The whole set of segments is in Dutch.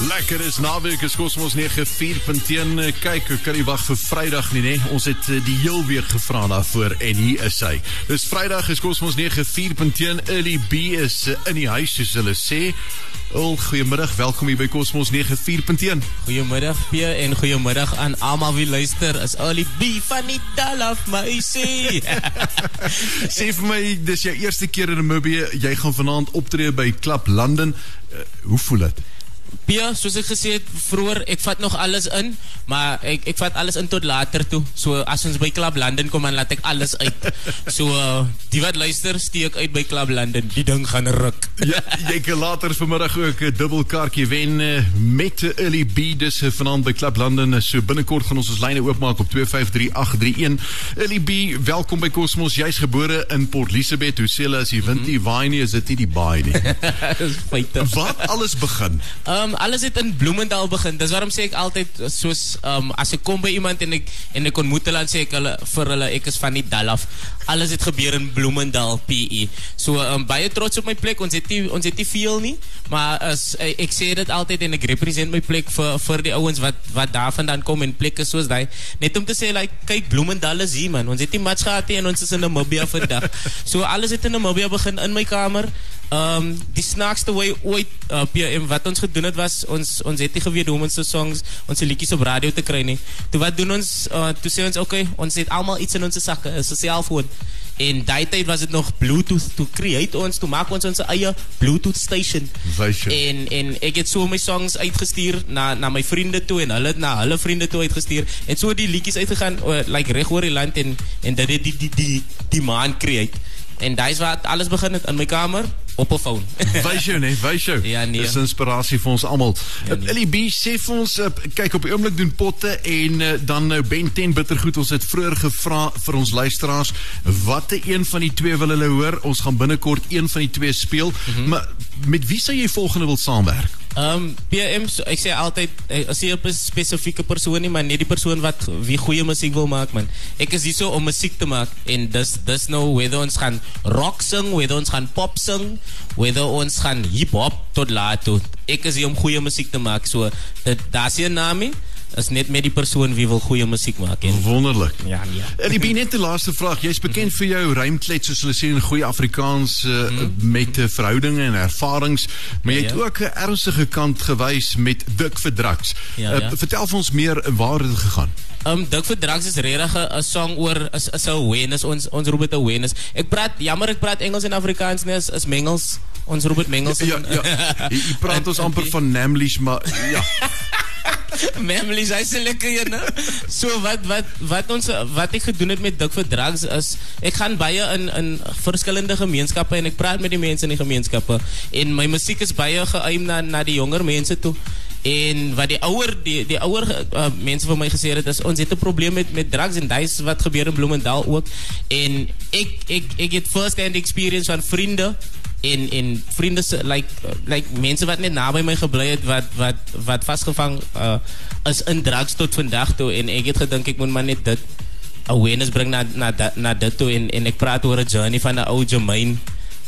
Lekker is naweek is Cosmos 94.1. Kyk, ek kan nie wag vir Vrydag nie, nee. Ons het eh, die heel week gevra daarvoor en hier is hy. Dis Vrydag is Cosmos 94.1. Early B is eh, in die huis soos hulle sê. Al goeiemiddag, welkom hier by Cosmos 94.1. Goeiemiddag P en goeiemiddag aan almal wie luister. Is Early B van die Dalaf meisie. sê vir my, dis jou eerste keer in Namibië. Jy gaan vanaand optree by Club London. Uh, hoe voel dit? Pia, soos ek gesê het vroeër, ek vat nog alles in, maar ek ek vat alles in tot later toe. So as ons by Club London kom, dan laat ek alles uit. So uh, die wat luister, steek uit by Club London. Die ding gaan ruk. ja, jy kan later vanmiddag ook 'n dubbelkaartjie wen uh, met 'n early B dis uh, vanaand by Club London. So binnekort gaan ons ons lyne oopmaak op 253831. Early B, welkom by Cosmos. Jy's gebore in Port Elizabeth. Hoe sê hulle as jy wind nie waai nie, is dit nie die baai nie. Dis feite. Wat alles begin? Um, alles het in Bloemendal begin. Dis waarom sê ek altyd soos um, as ek kom by iemand en ek en ek ontmoet hulle dan sê ek hulle vir hulle ek is van die Dalaf. Alles het gebeur in Bloemendal PE. So um, baie trots op my plek. Ons het nie ons het nie veel nie, maar as ek, ek sê dit altyd en ek represent my plek vir vir die ouens wat wat daarvandaan kom en plekke soos daai. Net om te sê like kyk Bloemendal is hier man. Ons het nie match gehad nie en ons is in Namibia vandag. So alles het in Namibia begin in my kamer. Um, die snaakste way ooit uh, PM wat ons gedoen het was ons ons het nie geweet hoe om ons songs ons liedjies op radio te kry nie. Toe wat doen ons? Uh, toe sê ons okay, ons het almal iets in ons sakke, 'n selfoon. En daai tyd was dit nog Bluetooth. Toe create ons, toe maak ons ons eie Bluetooth station. En en ek het so my songs uitgestuur na na my vriende toe en hulle het na hulle vriende toe uitgestuur en so die liedjies uitgegaan uh, like oor die land en en dit het die die die die man create. En dis wat alles begin het in my kamer op 'n foon. Wys jou nee, wys jou. Ja, nee. Dis inspirasie vir ons almal. Ja, nee. Ellie B sê vir ons uh, kyk op die oomblik doen potte en uh, dan nou Ben 10 bittergoed. Ons het vroeër gevra vir ons luisteraars watter een van die twee wil hulle hoor. Ons gaan binnekort een van die twee speel. Mm -hmm. Maar met wie sou jy volgende wil saamwerk? Um PM so, ek sê altyd as jy 'n spesifieke persoon nie, maar net die persoon wat wie goeie musiek wil maak man. Ek is hier so om musiek te maak en dis dis nou whether ons gaan rock sing, whether ons gaan pop sing, whether ons gaan hip hop tot laat. Ek is hier om goeie musiek te maak. So dit daar's 'n naam nie is net met die persoon wie wil goeie musiek maak en wonderlik. Ja, nee. En ek ben net die laaste vraag. Jy's bekend vir jou rymklet soos hulle sê in goeie Afrikaans uh, mm. met uh, verhoudinge en ervarings, maar jy het Ja, ja. ook 'n ernstige kant gewys met dik vir drugs. Ja, Uh, ja. vertel vir ons meer waar dit gegaan? Um Dik vir Drugs is regtig 'n song oor is is 'n awareness ons ons roep dit awareness. Ek praat jammer ek praat Engels en Afrikaans nie is, is mengels. Ons roep dit mengels. Ja, ja. Jy, jy praat ons amper van Namlish, maar ja. Memories, hy se lekker een. hè? So wat wat wat ons wat ek gedoen het met Dik vir Drugs is ek gaan baie in in verskillende gemeenskappe en ek praat met die mense in die gemeenskappe en my musiek is baie geëim na na die jonger mense toe. En wat die ouer die die ouer uh, mense vir my gesê het is ons het 'n probleem met met drugs en dis wat gebeur in Bloemendal ook. En ek ek ek het first hand experience van vriende en en vriende se like like mense wat net naby my gebly het wat wat wat vasgevang uh, is in drugs tot vandag toe. En ek het gedink ek moet maar net dit awareness bring na na dat- toe. En en ek praat oor 'n journey van 'n ou Jermaine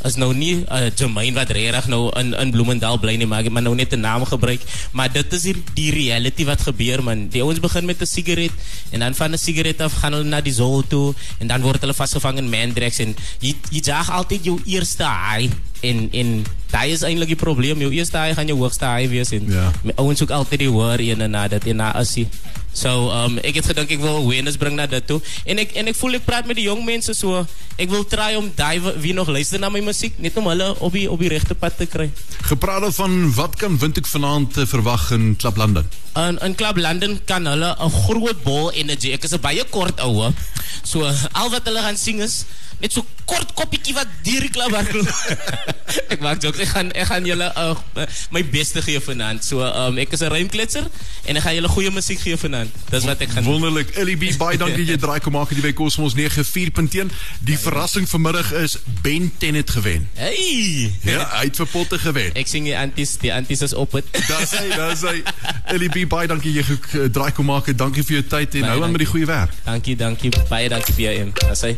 is nou nie 'n uh, Jermaine wat regtig nou in in Bloemendal bly nie maar ek het maar nou net 'n naam gebruik. Maar dit is hier die reality wat gebeur man. Die ouens begin met 'n sigaret en dan van 'n sigaret af gaan hulle na die zol toe en dan word hulle vasgevang in Mandrex en jy jy jaag altyd jou eerste high en en daai is eintlik die probleem. Jou eerste high gaan jou hoogste high wees en Ja. ouens soek altyd die hoër een na dit en na assie. So um, ek het gedink ek wil awareness bring na dit toe. En ek en ek voel ek praat met die jong mense so ek wil try om wa- wie nog luister na my musiek net om hulle op die op die regte pad te kry. Gepraat daarvan wat kan Windhoek vanaand uh, verwag in Klap London? In in Club London kan hulle 'n groot bol energy. Ek is 'n baie kort oue. So al wat hulle gaan sing is net so kort koppietjie wat deur die klub hardloop. ek maak jokes. Ek gaan ek gaan julle uh, my beste gee vanaand. So um, ek is 'n rymkletser en ek gaan julle goeie musiek gee vanaand. Dis wat ek gaan doen. Wonderlik. Ellie B, baie dankie jy draai kom maak hier by Cosmos 94.1. Die verrassing vanmiddag is Ben Tennet gewen. Hey! Ja, hy het vir potte gewen. Ek sing die anties, die anties is op het. Daar's hy, daar's hy. Ellie B, baie dankie jy ge- ge- draai kom maak. Dankie vir jou tyd en hou aan met die goeie werk. Dankie, dankie. Baie dankie vir jou. Asai.